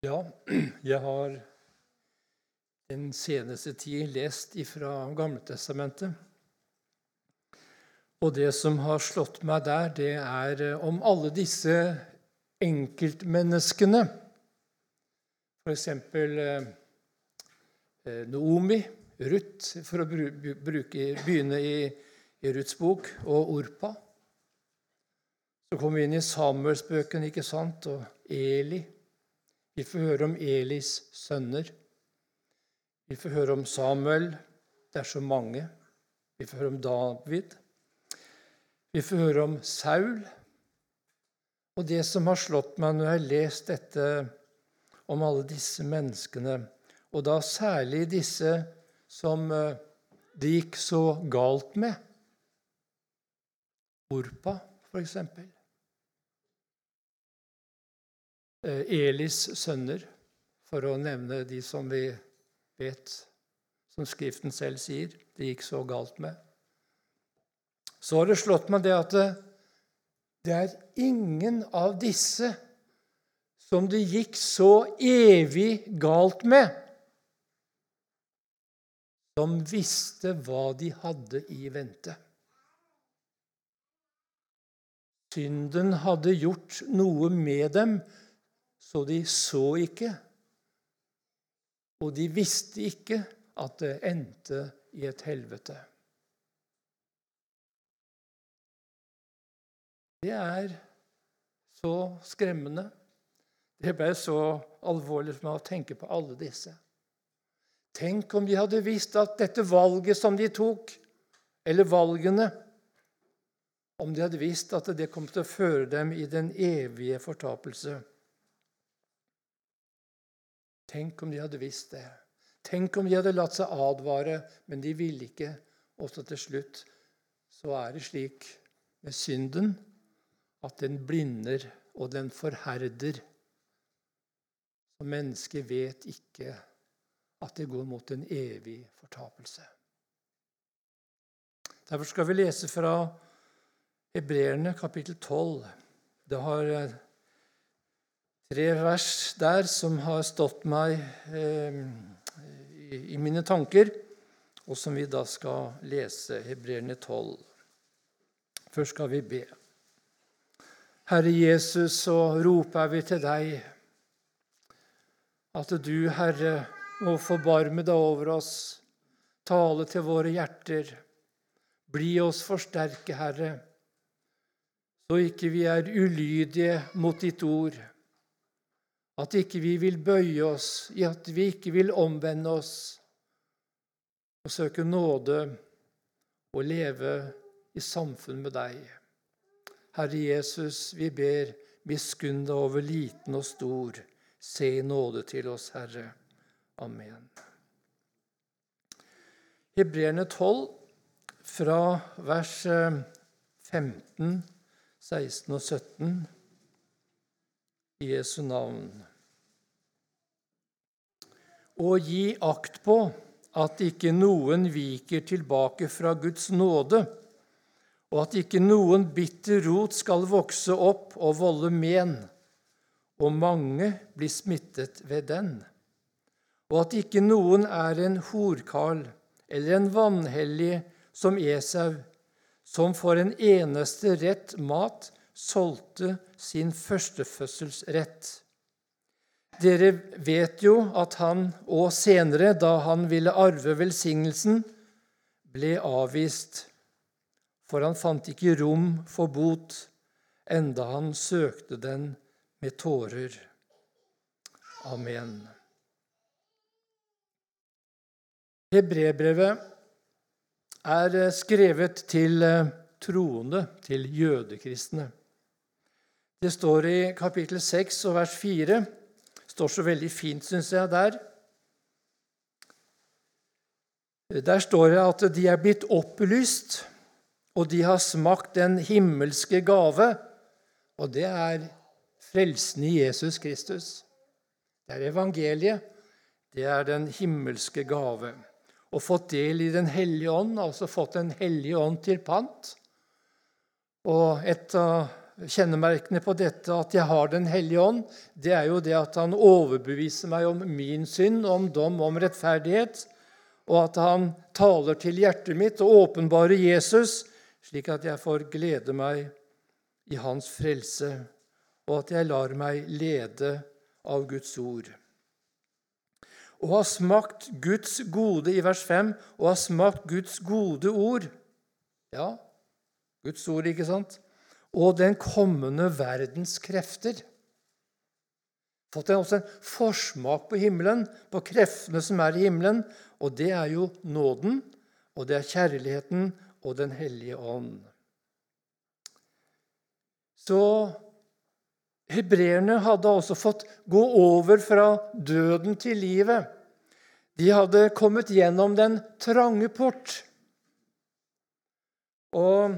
Ja, jeg har den seneste tid lest ifra Gamletestamentet. Og det som har slått meg der, det er eh, om alle disse enkeltmenneskene. F.eks. Eh, eh, Noomi, Ruth, for å bruke, begynne i, i Ruths bok, og Orpa. Så kommer vi inn i Samuelsbøkene, ikke sant, og Eli. Vi får høre om Elis sønner. Vi får høre om Samuel. Det er så mange. Vi får høre om David. Vi får høre om Saul. Og det som har slått meg når jeg har lest dette om alle disse menneskene, og da særlig disse som eh, det gikk så galt med Orpa, for eksempel. Elis sønner, for å nevne de som vi vet, som Skriften selv sier, det gikk så galt med. Så har det slått meg det at det er ingen av disse som det gikk så evig galt med, som visste hva de hadde i vente. Synden hadde gjort noe med dem så de så ikke, og de visste ikke at det endte i et helvete. Det er så skremmende. Det ble så alvorlig for meg å tenke på alle disse. Tenk om de hadde visst at dette valget som de tok, eller valgene Om de hadde visst at det kom til å føre dem i den evige fortapelse. Tenk om de hadde visst det. Tenk om de hadde latt seg advare, men de ville ikke. Også til slutt så er det slik med synden at den blinder og den forherder. Og mennesket vet ikke at det går mot en evig fortapelse. Derfor skal vi lese fra Hebreerne kapittel 12. Det har tre vers der som har stått meg eh, i, mine tanker, og som vi da skal lese, Hebreerne 12. Først skal vi be. Herre Jesus, så roper vi til deg at du, Herre, må forbarme deg over oss, tale til våre hjerter. Bli oss forsterke, Herre, så ikke vi er ulydige mot ditt ord. At ikke vi vil bøye oss, i at vi ikke vil omvende oss og søke nåde og leve i samfunn med deg. Herre Jesus, vi ber, miskunn deg over liten og stor. Se nåde til oss, Herre. Amen. Hebreerne 12, fra vers 15, eh, 16 og 17, i Jesu navn og gi akt på at ikke noen viker tilbake fra Guds nåde, og at ikke noen bitter rot skal vokse opp og volde men, og mange blir smittet ved den, og at ikke noen er en horkarl eller en vanhellig som Esau, som for en eneste rett mat solgte sin førstefødselsrett dere vet jo at han og senere, da han ville arve velsignelsen, ble avvist, for han fant ikke rom for bot, enda han søkte den med tårer. Amen. Hebrebrevet er skrevet til eh, troende, til jødekristne. Det står i kapittel 6 og vers 4 står så veldig fint, syns jeg, der. Der står det at de er blitt opplyst, og de har smakt den himmelske gave. Og det er frelsen i Jesus Kristus. Det er evangeliet. Det er den himmelske gave. Og fått del i Den hellige ånd, altså fått Den hellige ånd til pant. Og et av kjennemerkene på dette at jeg har Den hellige ånd, det er jo det at han overbeviser meg om min synd, om dom, om rettferdighet, og at han taler til hjertet mitt og åpenbarer Jesus, slik at jeg får glede meg i hans frelse, og at jeg lar meg lede av Guds ord. Å ha smakt Guds gode i vers 5, å ha smakt Guds gode ord. Ja, Guds ord, ikke sant? Og den kommende verdens krefter. Fått også en forsmak på himmelen, på kreftene som er i himmelen. Og det er jo nåden, og det er kjærligheten og Den hellige ånd. Så hebreerne hadde også fått gå over fra døden til livet. De hadde kommet gjennom den trange port. Og,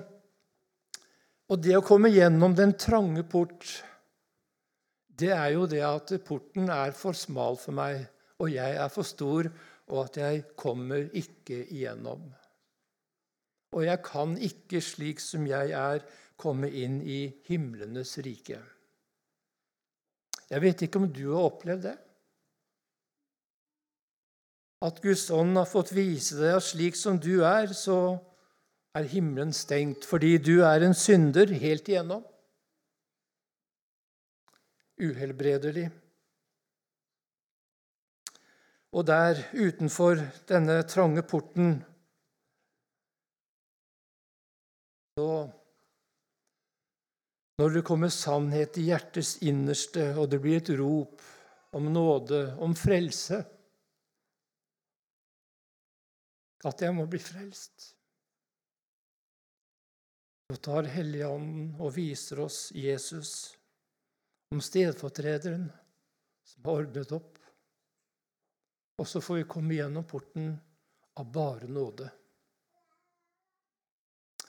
og, det å komme gjennom den trange port, det er jo det at porten er for smal for meg, og jeg er for stor, og at jeg kommer ikke igjennom. Og jeg kan ikke, slik som jeg er, komme inn i himlenes rike. Jeg vet ikke om du har opplevd det? At Guds ånd har fått vise deg at slik som du er, så er himmelen stengt fordi du er en synder helt igjennom. Uhelbredelig. Og der utenfor denne trange porten så Når det kommer sannhet i hjertets innerste, og det blir et rop om nåde, om frelse At jeg må bli frelst så tar Helligånden og viser oss Jesus om stedfortrederen som har ordnet opp. Og så får vi komme gjennom porten av bare nåde.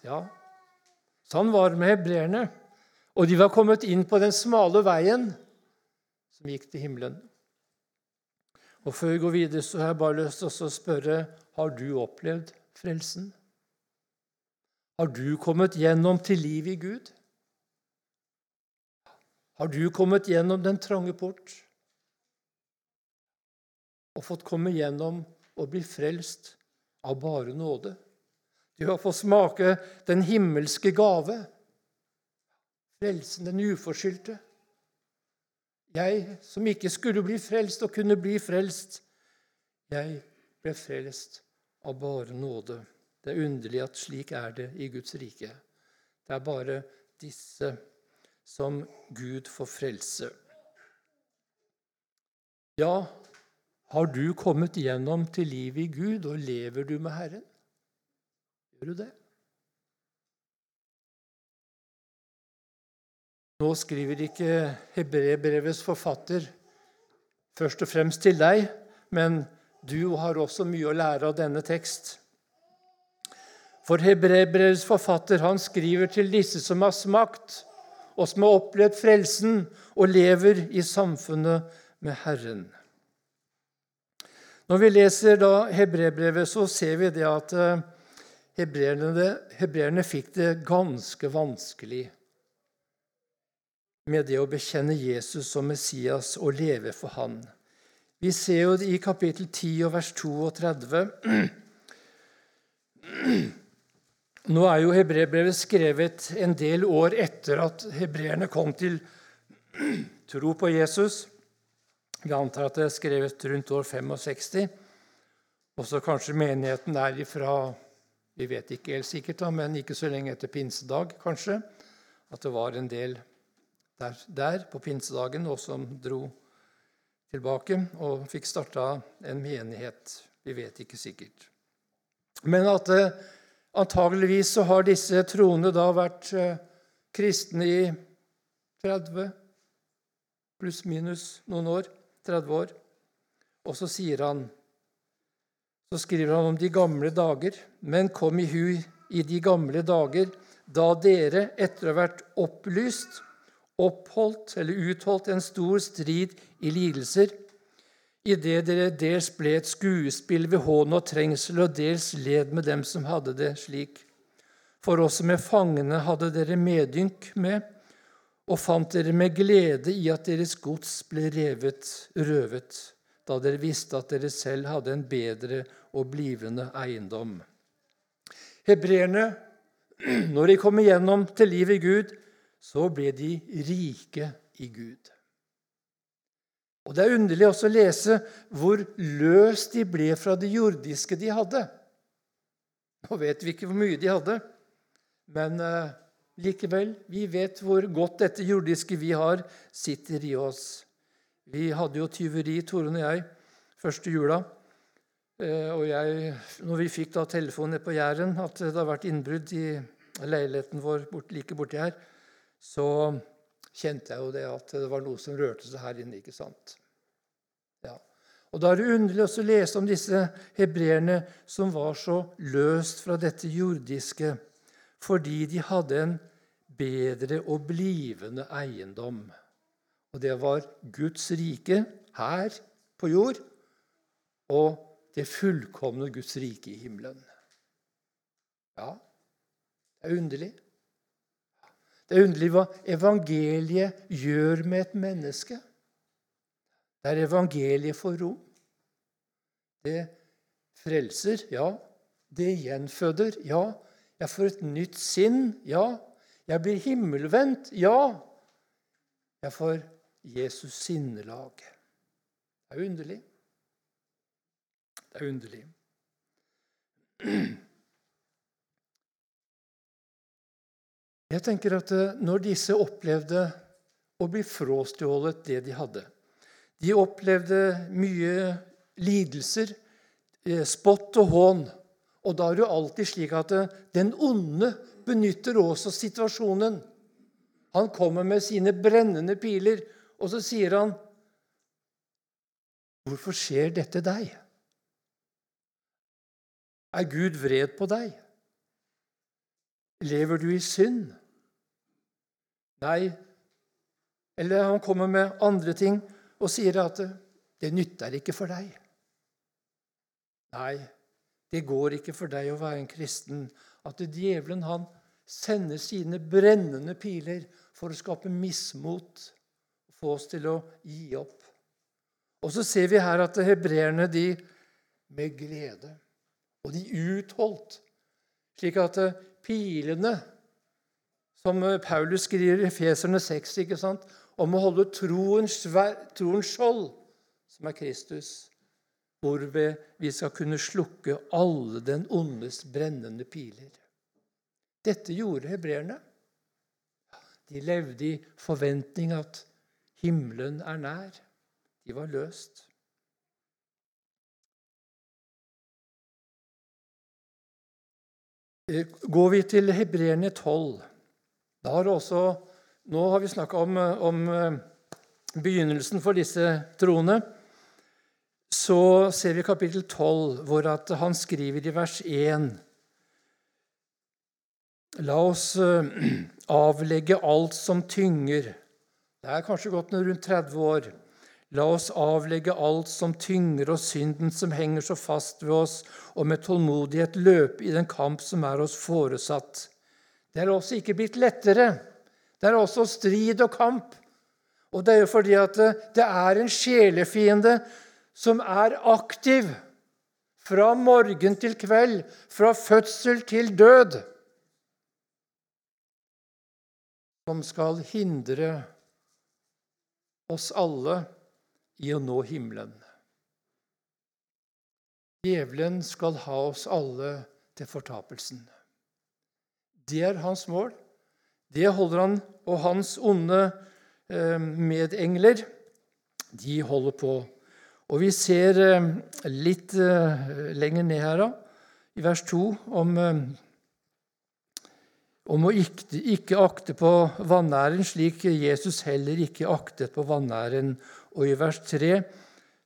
Ja, sånn var det med hebreerne. Og de var kommet inn på den smale veien som gikk til himmelen. Og Før vi går videre, så har jeg bare lyst til å spørre har du opplevd frelsen. Har du kommet gjennom til liv i Gud? Har du kommet gjennom den trange port og fått komme gjennom og bli frelst av bare nåde? Du har fått smake den himmelske gave, frelsen, den uforskyldte. Jeg som ikke skulle bli frelst og kunne bli frelst, jeg ble frelst av bare nåde. Det er underlig at slik er det i Guds rike. Det er bare disse som Gud får frelse. Ja, har du kommet gjennom til livet i Gud, og lever du med Herren? Gjør du det? Nå skriver ikke Hebrebrevets forfatter først og fremst til deg, men du har også mye å lære av denne tekst. For Hebrebrevets forfatter han skriver til disse som har smakt, og som har opplevd frelsen og lever i samfunnet med Herren. Når vi leser da Hebrebrevet, så ser vi det at eh, hebreerne fikk det ganske vanskelig med det å bekjenne Jesus som Messias og leve for Han. Vi ser jo det i kapittel 10 og vers 32. Nå er jo hebreerbrevet skrevet en del år etter at hebreerne kom til tro på Jesus. Vi antar at det er skrevet rundt år 65. Også kanskje menigheten er ifra Vi vet ikke helt sikkert, da, men ikke så lenge etter pinsedag, kanskje. At det var en del der, der på pinsedagen og som dro tilbake og fikk starta en menighet. Vi vet ikke sikkert. Men at det eh, Antageligvis så har disse troende da vært eh, kristne i 30 pluss-minus noen år. 30 år. Og så sier han så skriver han om de gamle dager. Men kom i hu i de gamle dager, da dere, etter å ha vært opplyst, oppholdt eller utholdt en stor strid i lidelser, idet dere dels ble et skuespill ved hån og trengsel, og dels led med dem som hadde det slik. For også med fangene hadde dere medynk med, og fant dere med glede i at deres gods ble revet, røvet, da dere visste at dere selv hadde en bedre og blivende eiendom. Hebreerne, når de kom igjennom til livet i Gud, så ble de rike i Gud. Og Det er underlig også å lese hvor løst de ble fra det jordiske de hadde. Nå vet vi ikke hvor mye de hadde, men uh, likevel, vi vet hvor godt dette jordiske vi har, sitter i oss. Vi hadde jo tyveri, Torunn og jeg, første jula. Uh, og jeg, når vi fikk da telefonen på Jæren at det hadde vært innbrudd i leiligheten vår bort, like borti her, så kjente jeg jo det at det var noe som rørte seg her inne. ikke sant? Ja. Og Da er det underlig å lese om disse hebreerne som var så løst fra dette jordiske fordi de hadde en bedre og blivende eiendom. Og det var Guds rike her på jord og det fullkomne Guds rike i himmelen. Ja, det er underlig. Det er underlig hva evangeliet gjør med et menneske. Der evangeliet får rom. Det frelser, ja. Det gjenføder, ja. Jeg får et nytt sinn, ja. Jeg blir himmelvendt, ja. Jeg får Jesus sinnelag. Det er underlig. Det er underlig. Jeg tenker at eh, Når disse opplevde å bli fråstjålet det de hadde De opplevde mye lidelser, eh, spott og hån. Og da er det jo alltid slik at eh, den onde benytter også situasjonen. Han kommer med sine brennende piler, og så sier han, 'Hvorfor skjer dette deg?' Er Gud vred på deg? Lever du i synd? Nei. Eller han kommer med andre ting og sier at det nytter ikke for deg. Nei, det går ikke for deg å være en kristen. At djevelen han sender sine brennende piler for å skape mismot få oss til å gi opp. Og så ser vi her at hebreerne de med glede og de utholdt, slik at pilene som eh, Paulus skriver i Feserne 6, ikke sant? om å holde troens, troens skjold, som er Kristus, hvorved vi skal kunne slukke alle den ondes brennende piler. Dette gjorde hebreerne. De levde i forventning at himmelen er nær. De var løst. Går vi til hebreerne 12 har også, nå har vi snakka om, om, eh, begynnelsen for disse troende. Så ser vi kapittel 12, hvor han skriver i vers 1 La oss eh, avlegge alt som tynger. Det er kanskje gått rundt 30 år. La oss avlegge alt som tynger, og synden som henger så fast ved oss, og med tålmodighet løpe i den kamp som er oss foresatt. Det er også ikke blitt lettere. Det er også strid og kamp. Og det er jo fordi at det er en sjelefiende som er aktiv fra morgen til kveld, fra fødsel til død, som skal hindre oss alle i å nå himmelen. Djevelen skal ha oss alle til fortapelsen. Det er hans mål. Det holder han og hans onde eh, medengler. De holder på. Og vi ser eh, litt eh, lenger ned her, da, i vers 2, om, om å ikke, ikke akte på vanæren, slik Jesus heller ikke aktet på vanæren. Og i vers 3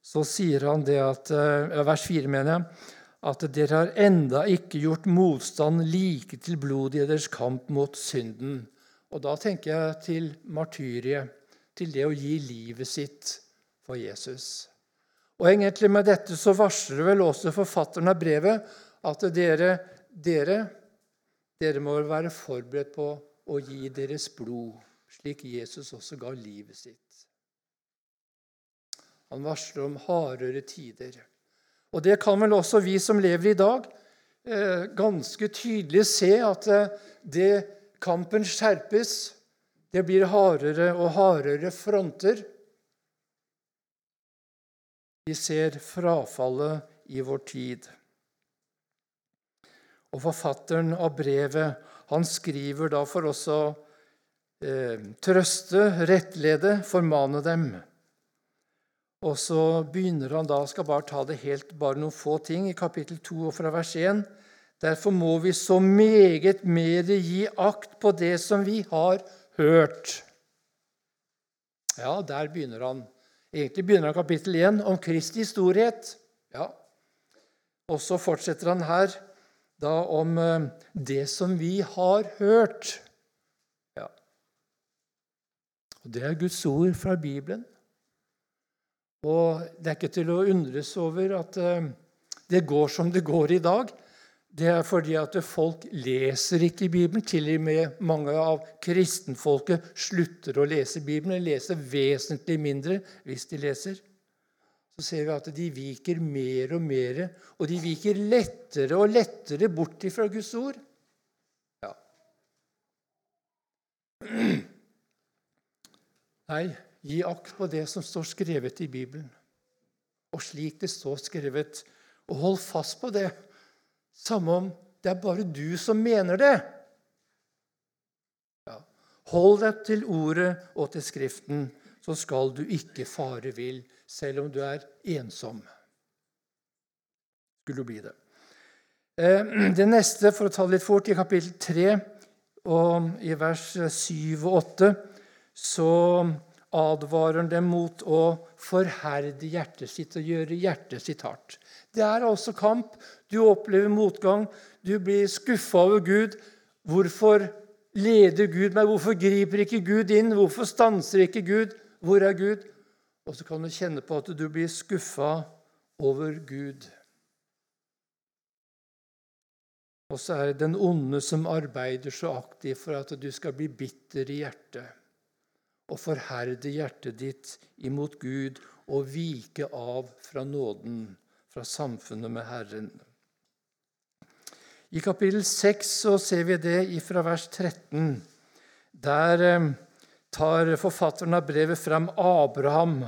så sier han det at Vers 4, mener jeg at dere har enda ikke gjort motstand like til blodet i deres kamp mot synden. Og da tenker jeg til martyriet, til det å gi livet sitt for Jesus. Og egentlig med dette så varsler vel også forfatteren av brevet at dere, dere, dere må være forberedt på å gi deres blod slik Jesus også ga livet sitt. Han varsler om hardere tider. Og det kan vel også vi som lever i dag, eh, ganske tydelig se at eh, det kampen skjerpes. Det blir hardere og hardere fronter. Vi ser frafallet i vår tid. Og forfatteren av brevet han skriver da for oss å eh, trøste, rettlede, formane dem. Og så begynner han da, skal bare ta det helt, bare noen få ting, i kapittel 2 og fra vers 1. Derfor må vi så meget mer gi akt på det som vi har hørt. Ja, der begynner han. Egentlig begynner han kapittel 1 om Kristi storhet. Ja. Og så fortsetter han her da om eh, det som vi har hørt. Ja. Og Det er Guds ord fra Bibelen. Og det er ikke til å undres over at eh, det går som det går i dag. Det er fordi at folk leser ikke Bibelen. Til og med mange av kristenfolket slutter å lese Bibelen. De leser vesentlig mindre hvis de leser så ser vi at de viker mer og mer, og de viker lettere og lettere bort fra Guds ord. Ja. Nei, gi akt på det som står skrevet i Bibelen. Og slik det står skrevet. Og hold fast på det, samme om det er bare du som mener det. Ja. Hold deg til ordet og til Skriften, så skal du ikke fare vill selv om du er ensom. Skulle du bli det. Eh, det neste, for å ta det litt fort, i kapittel 3 og i vers 7 og 8, så advarer han dem mot å forherde hjertet sitt og gjøre hjertet sitt hardt. Det er altså kamp. Du opplever motgang. Du blir skuffa over Gud. Hvorfor leder Gud meg? Hvorfor griper ikke Gud inn? Hvorfor stanser ikke Gud? Hvor er Gud? Og så kan du kjenne på at du blir skuffa over Gud. Og så er det den onde som arbeider så aktivt for at du skal bli bitter i hjertet og forherde hjertet ditt imot Gud og vike av fra nåden, fra samfunnet med Herren. I kapittel 6 så ser vi det fra vers 13. Der eh, tar forfatteren av brevet frem Abraham.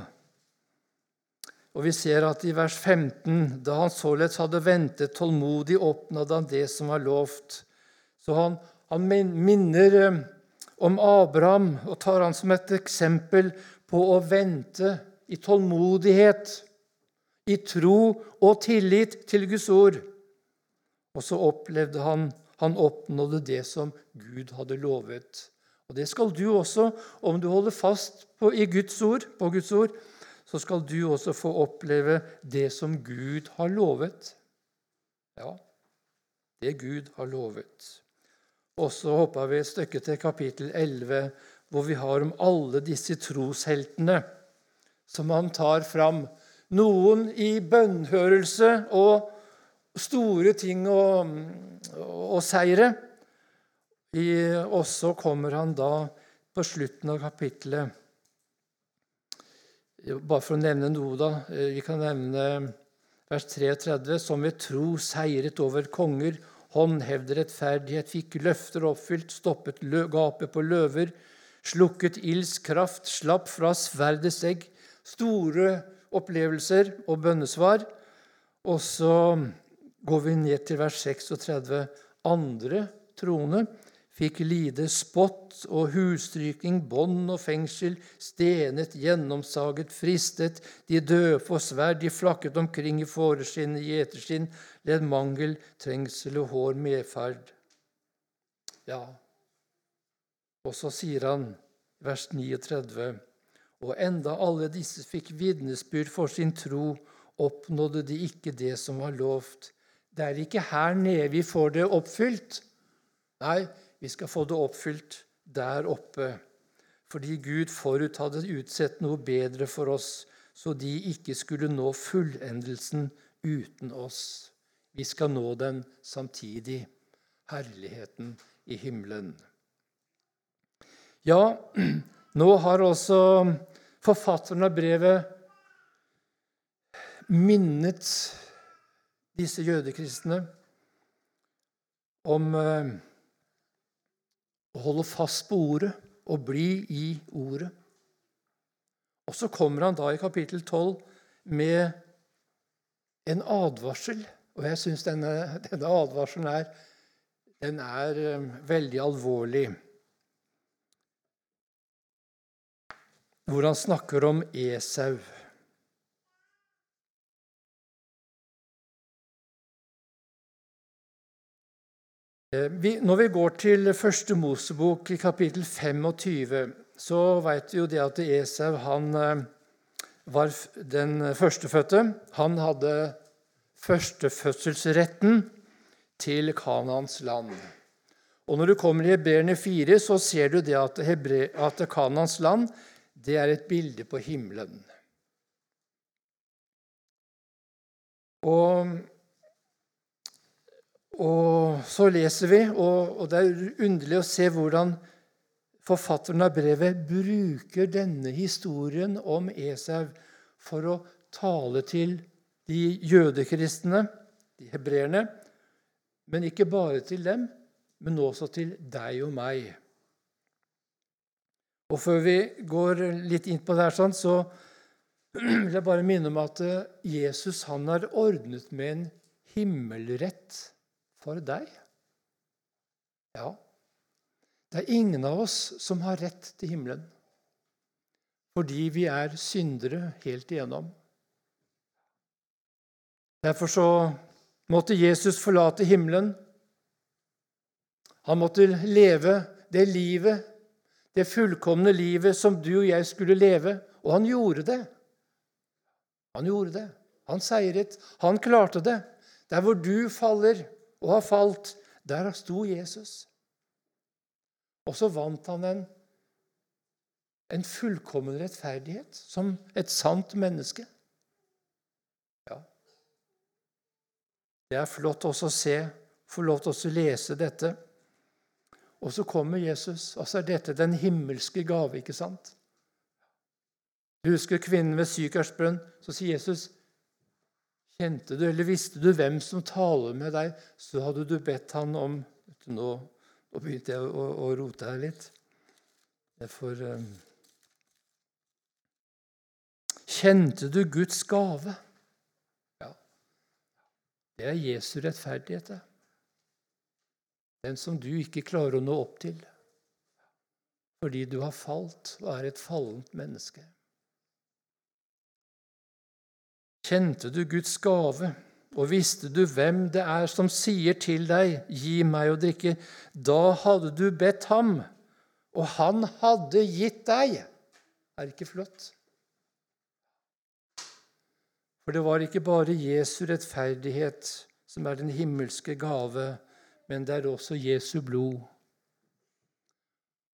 Og Vi ser at i vers 15, da han således hadde ventet tålmodig, oppnådde han det som var lovt. Så han, han minner eh, om Abraham og tar han som et eksempel på å vente i tålmodighet, i tro og tillit til Guds ord. Og så opplevde han han oppnådde det som Gud hadde lovet. Og Det skal du også, om du holder fast på, i Guds ord, på Guds ord, så skal du også få oppleve det som Gud har lovet. Ja, det Gud har lovet. Og så hopper vi et stykke til kapittel 11, hvor vi har om alle disse trosheltene som han tar fram. Noen i bønnhørelse og store ting og, og, seire. Og så kommer han da på slutten av kapittelet Bare for å nevne noe, da. Eh, vi kan nevne vers 33. Som ved tro seiret over konger, håndhevde rettferdighet, fikk løfter oppfylt, stoppet gapet på løver, slukket ilds kraft, slapp fra sverdets egg. Store opplevelser og bønnesvar. Og så går vi ned til vers 36. Andre troende fikk lide spott og husstryking, bånd og fengsel, stenet, gjennomsaget, fristet, de døde for sverd, de flakket omkring i fåreskinn, i gjeterskinn, led mangel, trengsel og hår medferd. Ja, og så sier han, vers 39, og enda alle disse fikk vitnesbyrd for sin tro, oppnådde de ikke det som var lovt. Det er ikke her nede vi får det oppfylt. Nei, vi skal få det oppfylt der oppe, fordi Gud forut hadde utsett noe bedre for oss, så de ikke skulle nå fullendelsen uten oss. Vi skal nå den samtidig, herligheten i himmelen. Ja, nå har også forfatteren av brevet minnet disse jødekristne om eh, å holde fast på ordet og bli i ordet. Og så kommer han da i kapittel 12 med en advarsel. Og jeg syns denne, denne, advarselen er, den er um, veldig alvorlig. Hvor han snakker om Esau. Når vi går til første Mosebok, i kapittel 25, så vet vi jo det at Esau han eh, var den førstefødte. Han hadde førstefødselsretten til Kanans land. Og Når du kommer i Hebreerne 4, så ser du det at, Hebre, at Kanans land det er et bilde på himmelen. Og og så leser vi, og, det er underlig å se hvordan forfatteren av brevet bruker denne historien om Esau for å tale til de jødekristne, de hebreerne, men ikke bare til dem, men også til deg og meg. Og Før vi går litt inn på det, her, sånn, så vil jeg bare minne om at Jesus han har ordnet med en himmelrett for deg? Ja, det er ingen av oss som har rett til himmelen, fordi vi er syndere helt igjennom. Derfor så måtte Jesus forlate himmelen. Han måtte leve det livet, det fullkomne livet som du og jeg skulle leve, og han gjorde det. Han gjorde det. Han seiret. Han klarte det. Der hvor du faller, og har falt. Der sto Jesus. Og så vant han en, en fullkommen rettferdighet som et sant menneske. Ja. Det er flott også å se, få lov til å lese dette. Og så kommer Jesus, og så er dette den himmelske gave, ikke sant? Du husker kvinnen ved Sykarsbrønn. Så sier Jesus, Kjente du eller visste du hvem som taler med deg, så hadde du bedt han om Nå, nå begynte jeg å, å, rote her litt. For um, Kjente du Guds gave? Ja. Det er Jesu rettferdighet, det. Den som du ikke klarer å nå opp til fordi du har falt og er et fallent menneske. Kjente du Guds gave, og visste du hvem det er som sier til deg, 'Gi meg å drikke', da hadde du bedt ham, og han hadde gitt deg. Er det ikke flott? For det var ikke bare Jesu rettferdighet som er den himmelske gave, men det er også Jesu blod.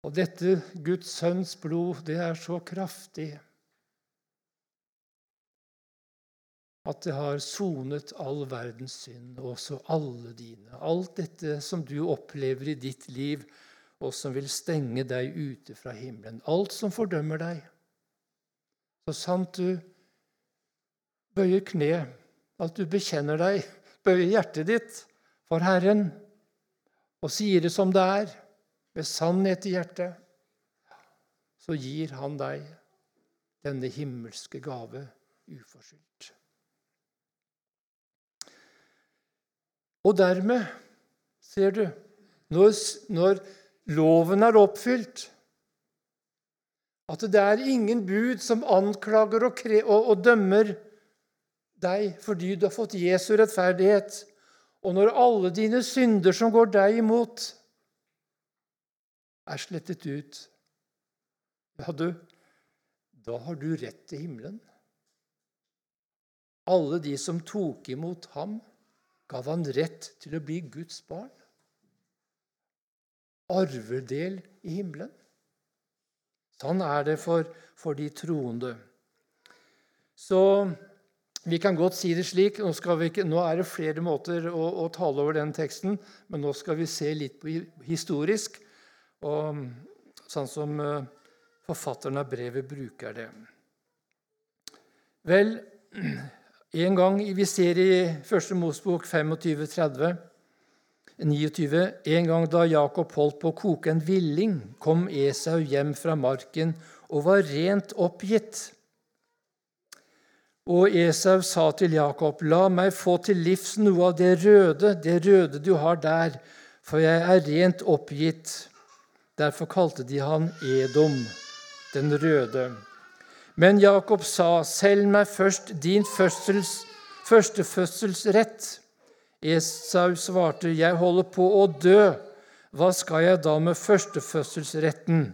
Og dette Guds sønns blod, det er så kraftig. At det har sonet all verdens synd, og også alle dine. Alt dette som du opplever i ditt liv, og som vil stenge deg ute fra himmelen. Alt som fordømmer deg. Så sant du bøyer kne, at du bekjenner deg, bøyer hjertet ditt for Herren og sier det som det er, med sannhet i hjertet, så gir Han deg denne himmelske gave uforskyldt. Og dermed, ser du, når, når loven er oppfylt At det er ingen bud som anklager og, og, og dømmer deg fordi du har fått Jesu rettferdighet. Og når alle dine synder som går deg imot, er slettet ut, ja, du, da har du rett til himmelen. Alle de som tok imot ham, gav han rett til å bli Guds barn. Arvedel i himmelen. Sånn er det for, for de troende. Så vi kan godt si det slik Nå, ikke, nå er det flere måter å, å, tale over den teksten, men nå skal vi se litt på historisk. Og sånn som eh, forfatteren av brevet bruker det. Vel, en gang vi ser i Første Mosbok 25-30 29. En gang da Jakob holdt på å koke en villing, kom Esau hjem fra marken og var rent oppgitt. Og Esau sa til Jakob, 'La meg få til livs noe av det røde, det røde du har der, for jeg er rent oppgitt.' Derfor kalte de han Edom, den røde. Men Jakob sa, 'Selg meg først din fødsels, førstefødselsrett.' Esau svarte, 'Jeg holder på å dø. Hva skal jeg da med førstefødselsretten?'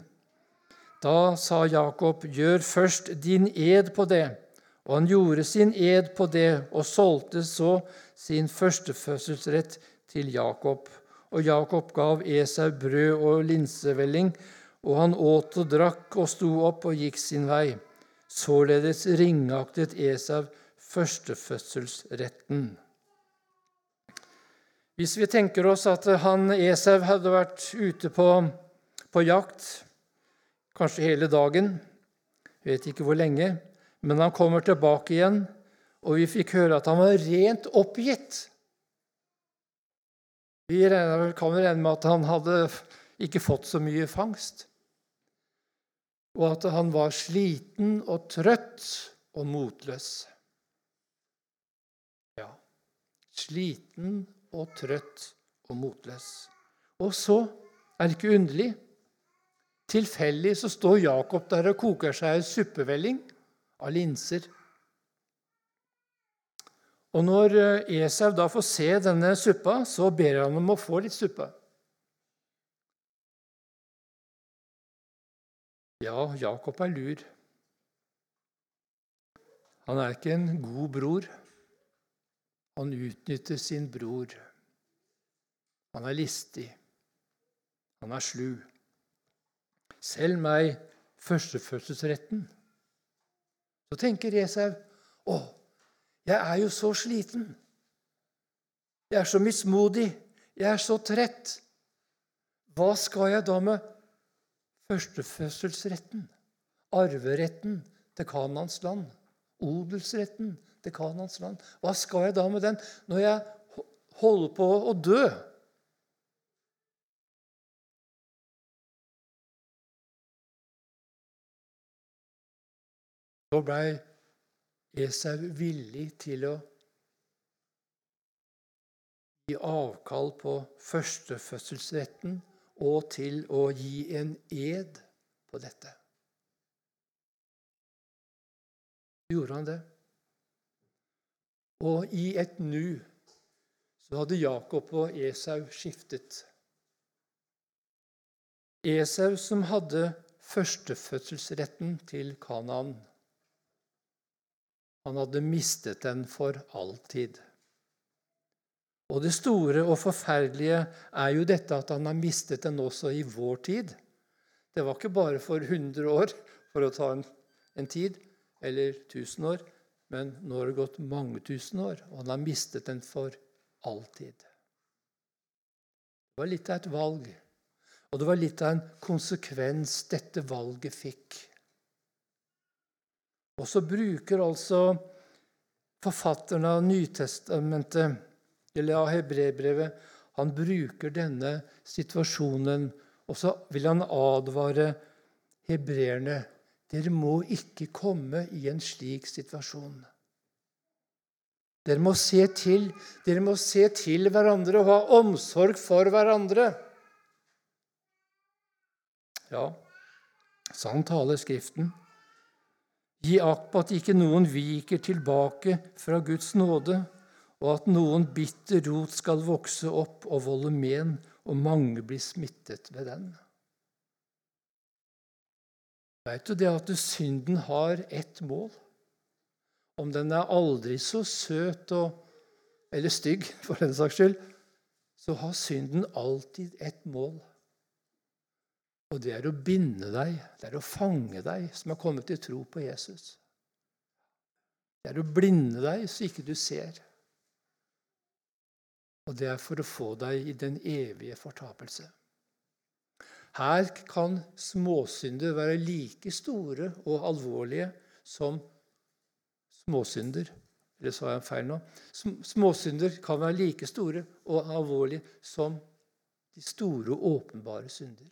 Da sa Jakob, 'Gjør først din ed på det.' Og han gjorde sin ed på det og solgte så sin førstefødselsrett til Jakob. Og Jakob gav Esau brød og linsevelling, og han åt og drakk og sto opp og gikk sin vei. Således ringaktet Esau førstefødselsretten. Hvis vi tenker oss at han Esau hadde vært ute på, på jakt, kanskje hele dagen, vet ikke hvor lenge, men han kommer tilbake igjen, og vi fikk høre at han var rent oppgitt. Vi kan regne med at han hadde ikke fått så mye fangst, og at han var sliten og trøtt og motløs. Ja, sliten og trøtt og motløs. Og så er det ikke underlig. Tilfeldig så står Jakob der og koker seg en suppevelling av linser. Og når eh, Esau da får se denne suppa, så ber han om å få litt suppe. Ja, Jakob er lur. Han er ikke en god bror. Han utnytter sin bror. Han er listig. Han er slu. Selv meg førstefødselsretten. Så tenker Esau å, jeg er jo så sliten. Jeg er så mismodig. Jeg er så trett. Hva skal jeg da med førstefødselsretten? Arveretten til Kanans land? Odelsretten til Kanans land. Hva skal jeg da med den når jeg holder på å dø? Så blei Esau villig til å gi avkall på førstefødselsretten og til å gi en ed på dette. Gjorde han det? Og i et nu så hadde Jakob og Esau skiftet. Esau som hadde førstefødselsretten til Kanaan. Han hadde mistet den for alltid. Og det store og forferdelige er jo dette at han har mistet den også i vår tid. Det var ikke bare for 100 år, for å ta en, en tid, eller 1000 år. Men nå har det gått mange tusen år, og han har mistet den for alltid. Det var litt av et valg, og det var litt av en konsekvens dette valget fikk. Og så bruker altså forfatterne av Nytestamentet, eller av hebreerbrevet. han bruker denne situasjonen, og så vil han advare hebreerne dere må ikke komme i en slik situasjon. Dere må se til, dere må se til hverandre og ha omsorg for hverandre. Ja, sånn taler Skriften. Gi akt på at ikke noen viker tilbake fra Guds nåde, og at noen bitter rot skal vokse opp og volde men, og mange blir smittet ved den. Veit du det at synden har ett mål? Om den er aldri så søt og, eller stygg, for den saks skyld, så har synden alltid ett mål. Og det er å binde deg, det er å fange deg som har kommet til tro på Jesus. Det er å blinde deg så ikke du ser. Og det er for å få deg i den evige fortapelse. Her kan småsynder være like store og alvorlige som småsynder. Eller sa jeg feil nå? Småsynder kan være like store og alvorlige som de store og åpenbare synder.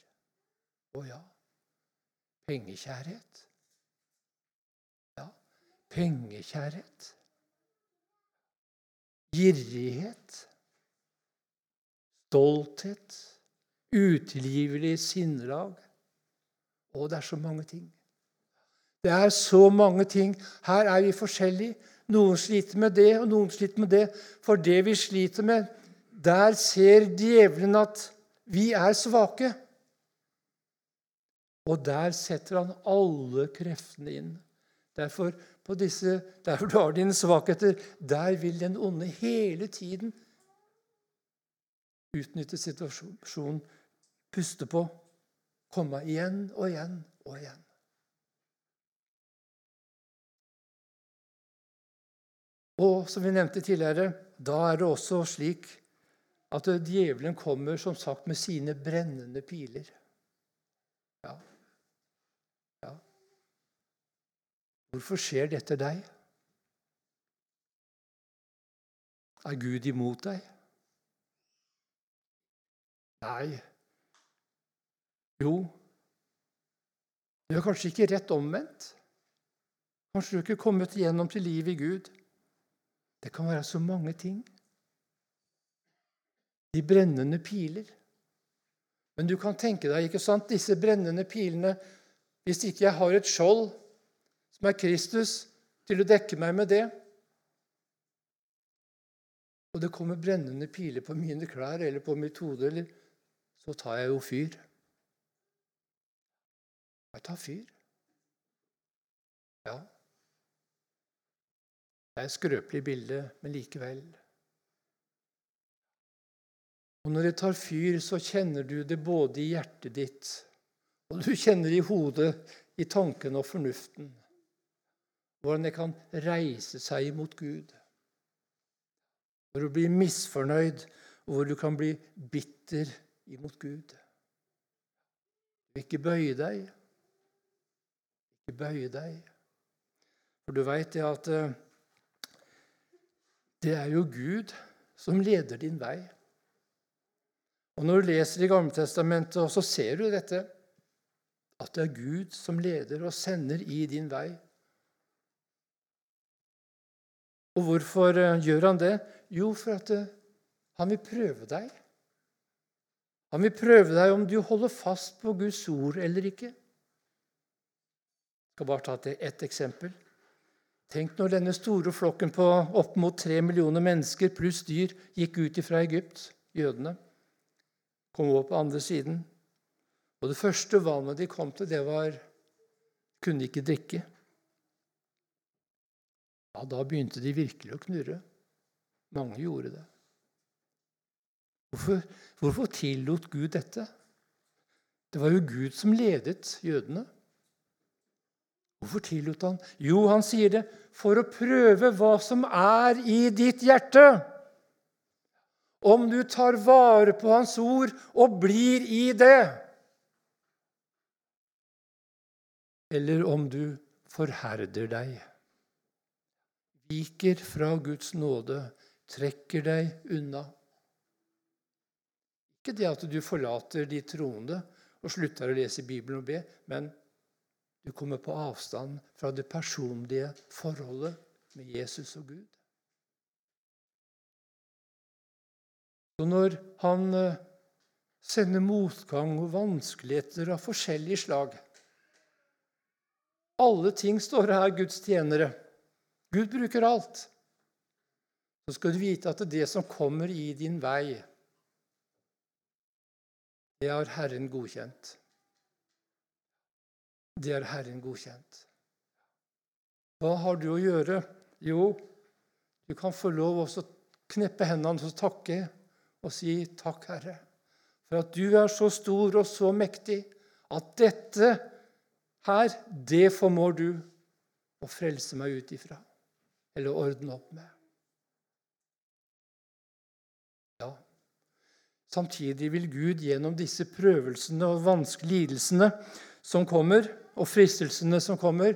Å ja pengekjærhet. Ja, pengekjærhet. Girrighet. Stolthet utilgivelig sinnelag. Og det er så mange ting. Det er så mange ting. Her er vi forskjellige. Noen sliter med det, og noen sliter med det. For det vi sliter med, der ser djevelen at vi er svake. Og der setter han alle kreftene inn. Derfor, på disse, der du har dine svakheter, der vil den onde hele tiden utnytte situasjonen puste på, komme igjen og igjen og igjen. Og som vi nevnte tidligere, da er det også slik at djevelen kommer som sagt med sine brennende piler. Ja. ja. Hvorfor skjer dette deg? Er Gud imot deg? Nei, jo, du er kanskje ikke rett omvendt. Kanskje du ikke er kommet igjennom til livet i Gud. Det kan være så mange ting. De brennende piler. Men du kan tenke deg ikke sant, disse brennende pilene Hvis ikke jeg har et skjold som er Kristus, til å dekke meg med det Og det kommer brennende piler på mine klær eller på mitt hode, så tar jeg jo fyr. Jeg tar fyr. Ja. Det er et skrøpelig bilde, men likevel. Og når det tar fyr, så kjenner du det både i hjertet ditt og du kjenner i hodet, i tanken og fornuften, hvordan det kan reise seg mot Gud. Hvor du blir misfornøyd, og hvor du kan bli bitter imot Gud. Ikke bøye deg. Ikke bøye deg. For du veit det at eh, det er jo Gud som leder din vei. Og Når du leser i Gamletestamentet, så ser du dette, at det er Gud som leder og sender i din vei. Og hvorfor eh, gjør han det? Jo, for at eh, han vil prøve deg. Han vil prøve deg om du holder fast på Guds ord eller ikke Jeg skal bare ta til ett eksempel. Tenk når denne store flokken på opp mot tre millioner mennesker pluss dyr gikk ut fra Egypt, jødene, kom over på andre siden. Og det første vannet de kom til, det var kunne de ikke drikke. Ja, Da begynte de virkelig å knurre. Mange gjorde det. Hvorfor, hvorfor tillot Gud dette? Det var jo Gud som ledet jødene. Hvorfor tillot han? Jo, han sier det for å prøve hva som er i ditt hjerte. Om du tar vare på Hans ord og blir i det. Eller om du forherder deg, viker fra Guds nåde, trekker deg unna. Ikke det at du forlater de troende og slutter å lese Bibelen og be, men du kommer på avstand fra det personlige forholdet med Jesus og Gud. Så når han eh, sender motgang og vanskeligheter av forskjellig slag Alle ting står her Guds tjenere. Gud bruker alt. Så skal du vite at det som kommer i din vei, det har Herren godkjent. Det er Herren godkjent. Hva har du å gjøre? Jo, du kan få lov å kneppe hendene og takke og si takk, Herre, for at du er så stor og så mektig at dette her, det formår du å frelse meg ut ifra eller ordne opp med. Samtidig vil Gud gjennom disse prøvelsene og vanskelige lidelsene som kommer, og fristelsene som kommer,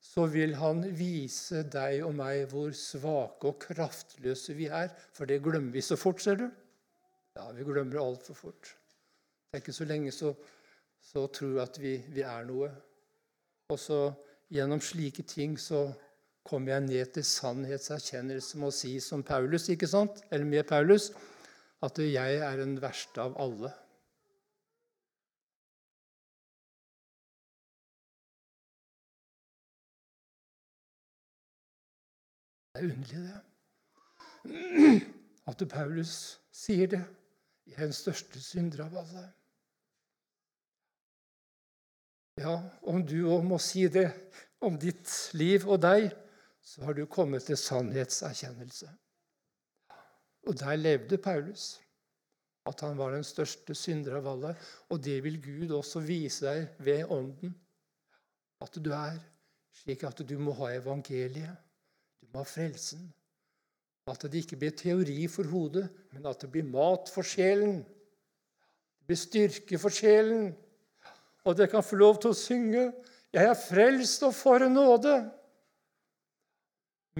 så vil han vise deg og meg hvor svake og kraftløse vi er. For det glemmer vi så fort, ser du. Ja, vi glemmer altfor fort. Det er ikke så lenge så, så tror vi at vi, vi er noe. Og så gjennom slike ting så kommer jeg ned til sannhetserkjennelse med å si som Paulus, ikke sant? eller med Paulus, at jeg er den verste av alle. Det er underlig, det. At Paulus sier det. Jeg er den største synder av alle. Ja, om du òg må si det om ditt liv og deg, så har du kommet til sannhetserkjennelse. Og der levde Paulus. At han var den største synder av alle. Og det vil Gud også vise deg ved Ånden. At du er slik at du må ha evangeliet. Du må ha frelsen. At det ikke blir teori for hodet, men at det blir mat for sjelen. Det blir styrke for sjelen. Og dere kan få lov til å synge 'Jeg er frelst og for nåde',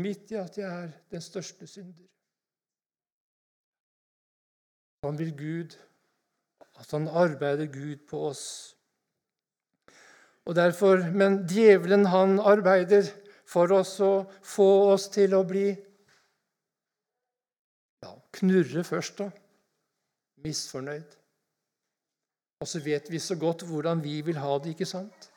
midt i at jeg er den største synder. Han vil Gud, han arbeider Gud på oss. Og derfor, Men djevelen han arbeider for oss å få oss til å bli ja, Knurre først, da. Misfornøyd. Og så vet vi så godt hvordan vi vil ha det, ikke sant?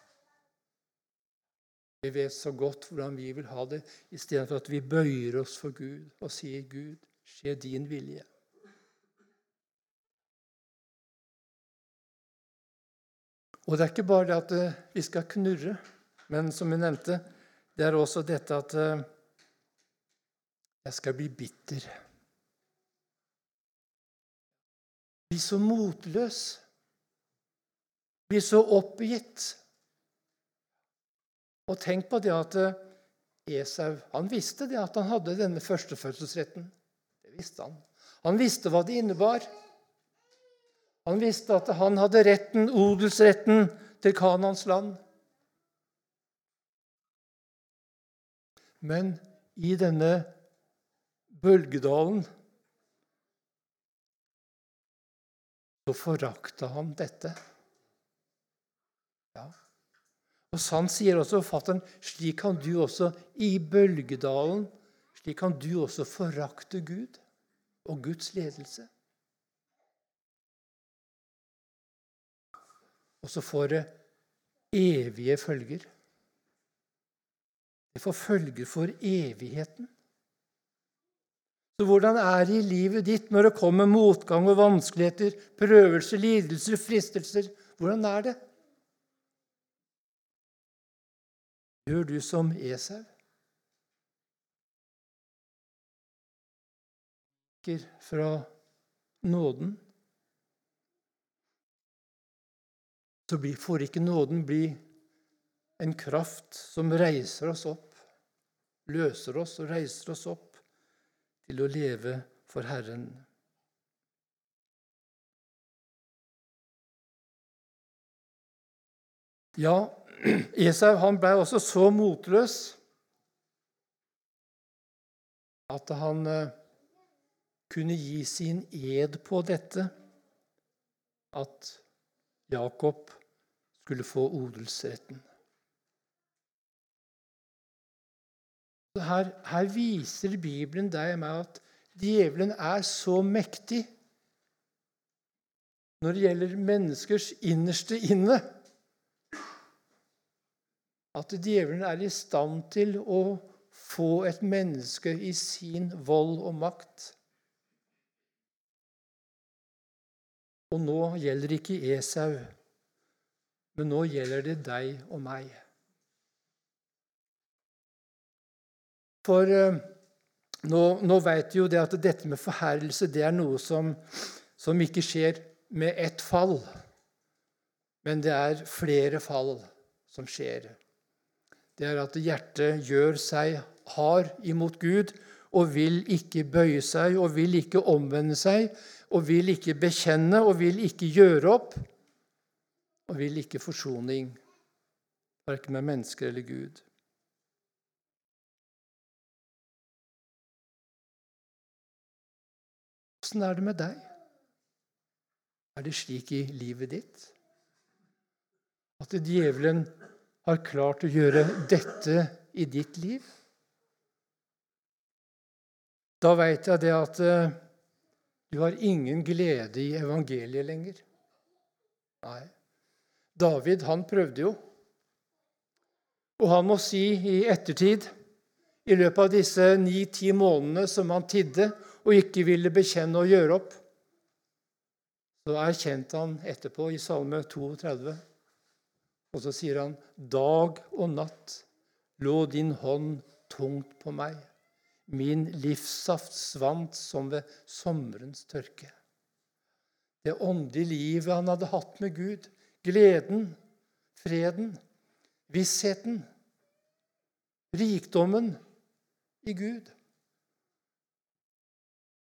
Vi vet så godt hvordan vi vil ha det, istedenfor at vi bøyer oss for Gud og sier, 'Gud, skje din vilje'. Og det er ikke bare det at eh, vi skal knurre, men som hun nevnte, det er også dette at eh, jeg skal bli bitter. Bli så motløs. Bli så oppgitt. Og tenk på det at eh, Esau han visste det at han hadde denne førstefødselsretten. Det visste han. Han visste hva det innebar. Han visste at han hadde retten, odelsretten til Kanans land. Men i denne bølgedalen så forakta han dette. Ja. Og Sann sier også forfatteren slik kan du også i bølgedalen slik kan du også forakte Gud og Guds ledelse. Og så får det evige følger. Det får følger for evigheten. Så hvordan er det i livet ditt når det kommer motgang og vanskeligheter, prøvelser, lidelser, fristelser? Hvordan er det? Gjør du som Esau? Fra nåden så får ikke nåden bli en kraft som reiser oss opp, løser oss og reiser oss opp til å leve for Herren. Ja, Esau han ble også så motløs at han eh, kunne gi sin ed på dette, at Jakob skulle få odelsretten. Her, her, viser Bibelen deg og meg at djevelen er så mektig når det gjelder menneskers innerste inne, at djevelen er i stand til å få et menneske i sin vold og makt. Og nå gjelder ikke Esau, men nå gjelder det deg og meg. For uh, nå, nå vet vi jo det at dette med forherrelse det er noe som, som ikke skjer med ett fall, men det er flere fall som skjer. Det er at hjertet gjør seg hard imot Gud, og vil ikke bøye seg og vil ikke omvende seg og vil ikke bekjenne og vil ikke gjøre opp og vil ikke forsoning, verken med mennesker eller Gud. Åssen er det med deg? Er det slik i livet ditt? At djevelen har klart å gjøre dette i ditt liv? Da veit jeg det at eh, du har ingen glede i evangeliet lenger. Nei. David, han prøvde jo. Og han må si i ettertid, i løpet av disse ni-ti månedene som han tidde og ikke ville bekjenne og gjøre opp, så erkjente han etterpå i Salme 32, og så sier han, Dag og natt lå din hånd tungt på meg. Min livssaft svant som ved sommerens tørke. Det åndelige livet han hadde hatt med Gud, gleden, freden, vissheten, rikdommen i Gud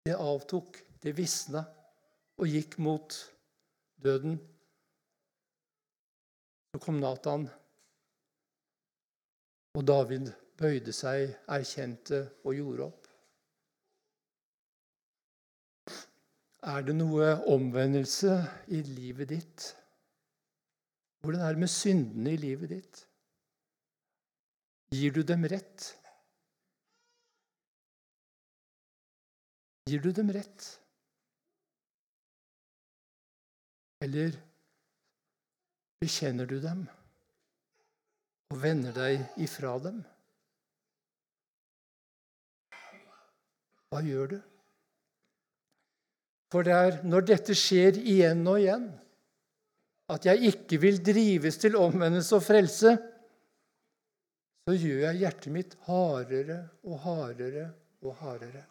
Det avtok, det visna og gikk mot døden. Så kom Natan, og David bøyde seg, erkjente og gjorde opp. Er det noe omvendelse i livet ditt? Hvordan er det med syndene i livet ditt? Gir du dem rett? Gir du dem rett? Eller bekjenner du dem og vender deg ifra dem? Hva gjør du? For det er når dette skjer igjen og igjen, at jeg ikke vil drives til omvendelse og frelse, så gjør jeg hjertet mitt hardere og hardere og hardere.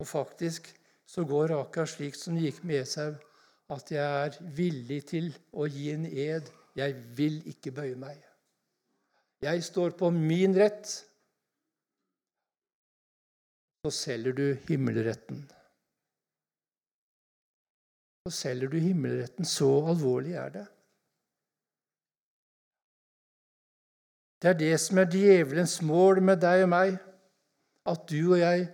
Og faktisk så går Raka slik som det gikk med Esau, at jeg er villig til å gi en ed. Jeg vil ikke bøye meg. Jeg står på min rett. Så selger du himmelretten. Så selger du himmelretten. Så alvorlig er det. Det er det som er djevelens mål med deg og meg, at du og jeg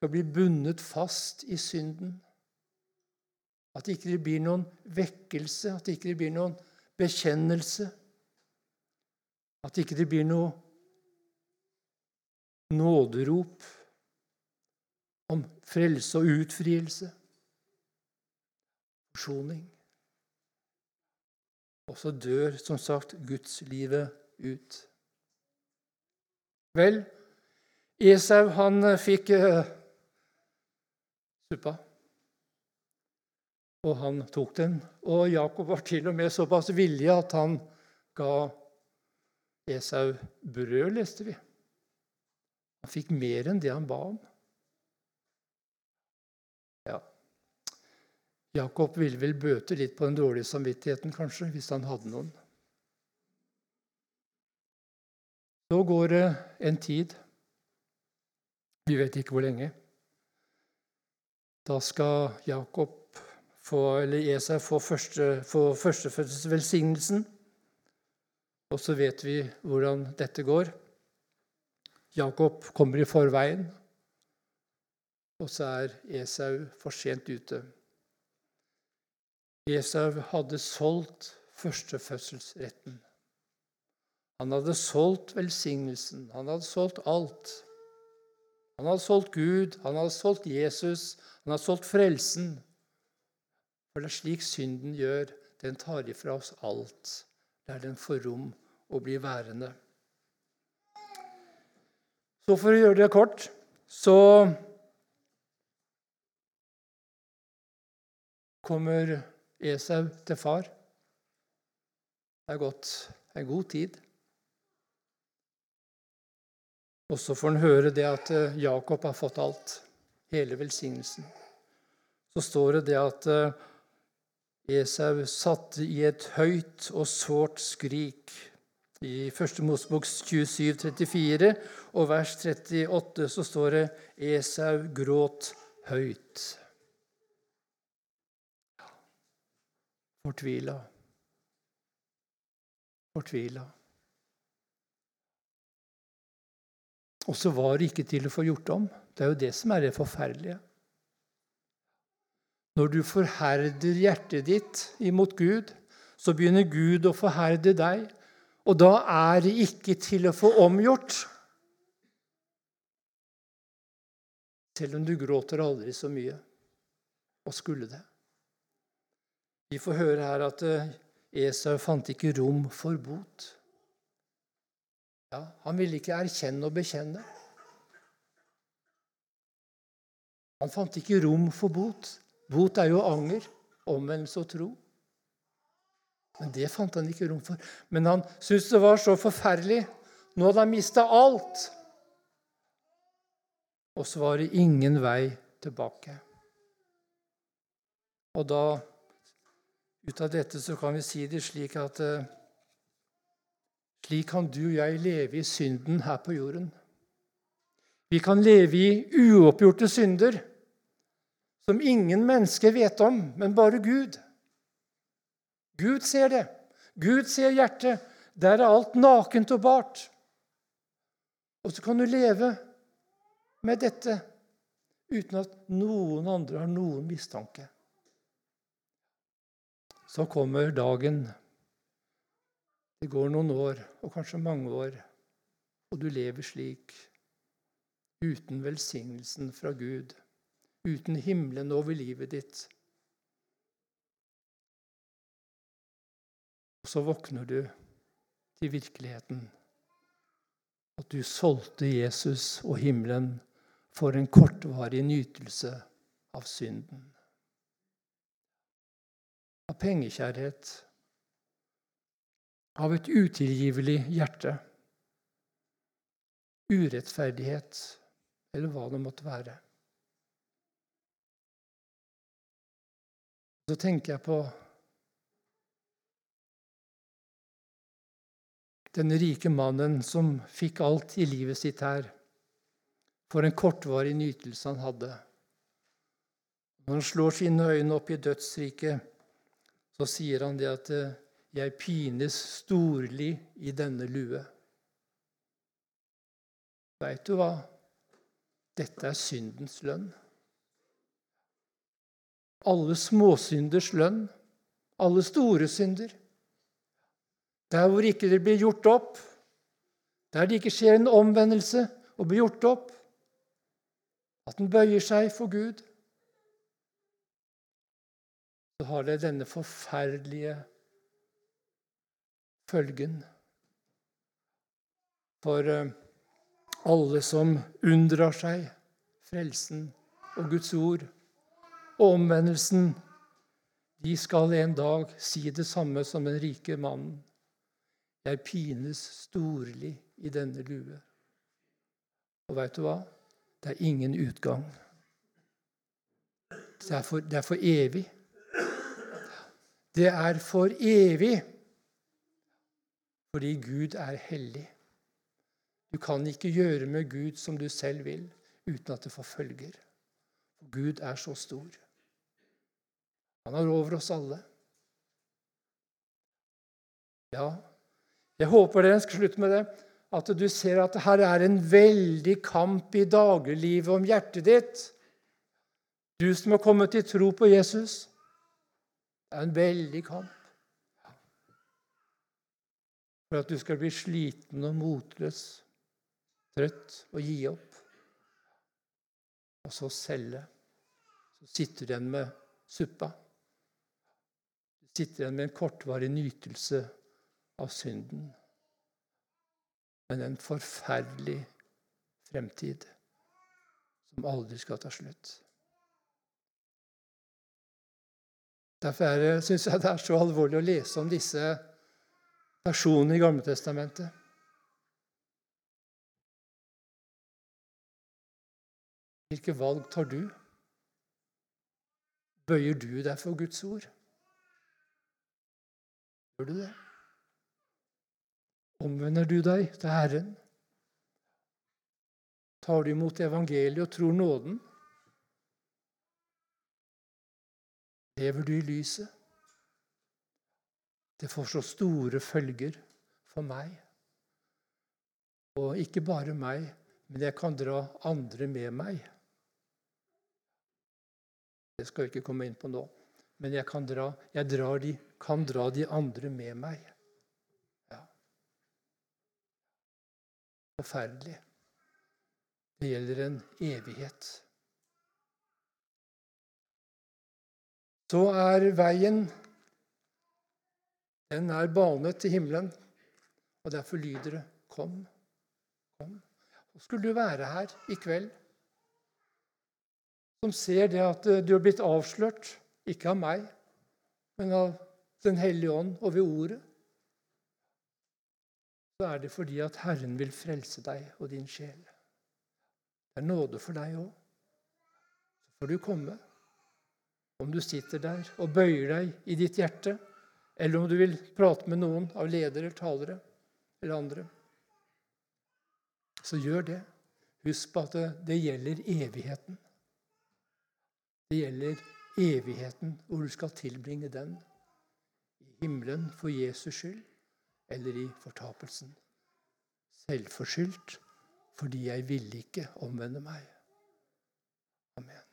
skal bli bundet fast i synden. At det ikke blir noen vekkelse, at det ikke blir noen bekjennelse. At det ikke blir noe nåderop om frelse og utfrielse. Forsoning. Og så dør, som sagt, gudslivet ut. Vel, Esau han fikk uh, suppa. Og han tok den. Og Jakob var til og med såpass villig at han ga Esau brød, leste vi. Han fikk mer enn det han ba om. Ja, Jakob ville vel bøte litt på den dårlige samvittigheten, kanskje, hvis han hadde noen. Så går det en tid. Vi vet ikke hvor lenge. Da skal Jakob få, eller Esau få, første, få førstefødselsvelsignelsen. Og så vet vi hvordan dette går. Jakob kommer i forveien, og så er Esau for sent ute. Esau hadde solgt førstefødselsretten. Han hadde solgt velsignelsen, han hadde solgt alt. Han hadde solgt Gud, han hadde solgt Jesus, han hadde solgt frelsen. For det er slik synden gjør. Den tar ifra oss alt der den får rom å bli værende. Så for å gjøre det kort så kommer Esau til far. Det er gått en god tid. Og så får han høre det at eh, Jakob har fått alt, hele velsignelsen. Så står det det at eh, Esau satte i et høyt og sårt skrik I 1. Mosebok 27, 34 og vers 38 så står det Esau gråt høyt. Fortvila. Fortvila. Og så var det ikke til å få gjort om. Det er jo det som er det forferdelige. Når du forherder hjertet ditt imot Gud, så begynner Gud å forherde deg. Og da er det ikke til å få omgjort. Selv om du gråter aldri så mye. Og skulle det. Vi får høre her at eh, Esau fant ikke rom for bot. Ja, han ville ikke erkjenne og bekjenne. Han fant ikke rom for bot. Bot er jo anger, omvendelse og tro. Men det fant han ikke rom for. Men han syntes det var så forferdelig. Nå hadde han mista alt. Og så var det ingen vei tilbake. Og da, ut av dette, så kan vi si det slik at uh, Slik kan du og jeg leve i synden her på jorden. Vi kan leve i uoppgjorte synder som ingen mennesker vet om, men bare Gud. Gud ser det. Gud ser hjertet. Der er alt nakent og bart. Og så kan du leve med dette uten at noen andre har noen mistanke. Så kommer dagen. Det går noen år, og kanskje mange år, og du lever slik, uten velsignelsen fra Gud, uten himmelen over livet ditt. Og så våkner du til virkeligheten. At du solgte Jesus og himmelen for en kortvarig nytelse av synden. Av pengekjærlighet. Av et utilgivelig hjerte. Urettferdighet, eller hva det måtte være. Så tenker jeg på den rike mannen som fikk alt i livet sitt her for en kortvarig nytelse han hadde. Når han slår sine øyne opp i dødsriket, så sier han det at eh, 'jeg pines storlig i denne lue'. Veit du hva? Dette er syndens lønn. Alle småsynders lønn. Alle store synder. Der hvor ikke det blir gjort opp, der det ikke skjer en omvendelse og blir gjort opp, at den bøyer seg for Gud, så har det denne forferdelige følgen for eh, alle som unndrar seg frelsen og Guds ord og omvendelsen. De skal en dag si det samme som den rike mannen. Jeg pines storlig i denne lue. Og veit du hva? Det er ingen utgang. Det er, for, det er for evig. Det er for evig fordi Gud er hellig. Du kan ikke gjøre med Gud som du selv vil, uten at det forfølger. Gud er så stor. Han er over oss alle. Ja, jeg håper dere skal slutte med det. At du ser at her er en veldig kamp i dagliglivet om hjertet ditt. Du som har kommet til tro på Jesus. Det er en veldig kamp. For at du skal bli sliten og motløs, trøtt og gi opp. Og så selge. Så sitter du igjen med suppa. Du sitter igjen med en kortvarig nytelse av synden, men en forferdelig fremtid som aldri skal ta slutt. Derfor syns jeg det er så alvorlig å lese om disse personene i Gamletestamentet. Hvilke valg tar du? Bøyer du deg for Guds ord? Gjør du det? Omvender du deg til Herren? Tar du imot evangeliet og tror nåden? Lever du i lyset? Det får så store følger for meg. Og ikke bare meg, men jeg kan dra andre med meg. Det skal jeg ikke komme inn på nå. Men jeg kan dra, jeg drar de, kan dra de andre med meg. Ja. Forferdelig. Det gjelder en evighet. Så er veien Den er banet til himmelen, og derfor lyder det 'Kom, kom'. Og skulle du være her i kveld som ser det at eh, du har blitt avslørt, ikke av meg, men av Den hellige ånd og ved ordet, så er det fordi at Herren vil frelse deg og din sjel. Det er nåde for deg òg. Så får du komme. Om du sitter der og bøyer deg i ditt hjerte, eller om du vil prate med noen av ledere, talere eller andre, så gjør det. Husk på at det, gjelder evigheten. Det gjelder evigheten, hvor du skal tilbringe den. I himmelen for Jesus skyld, eller i fortapelsen. Selvforskyldt fordi jeg ville ikke omvende meg. Amen.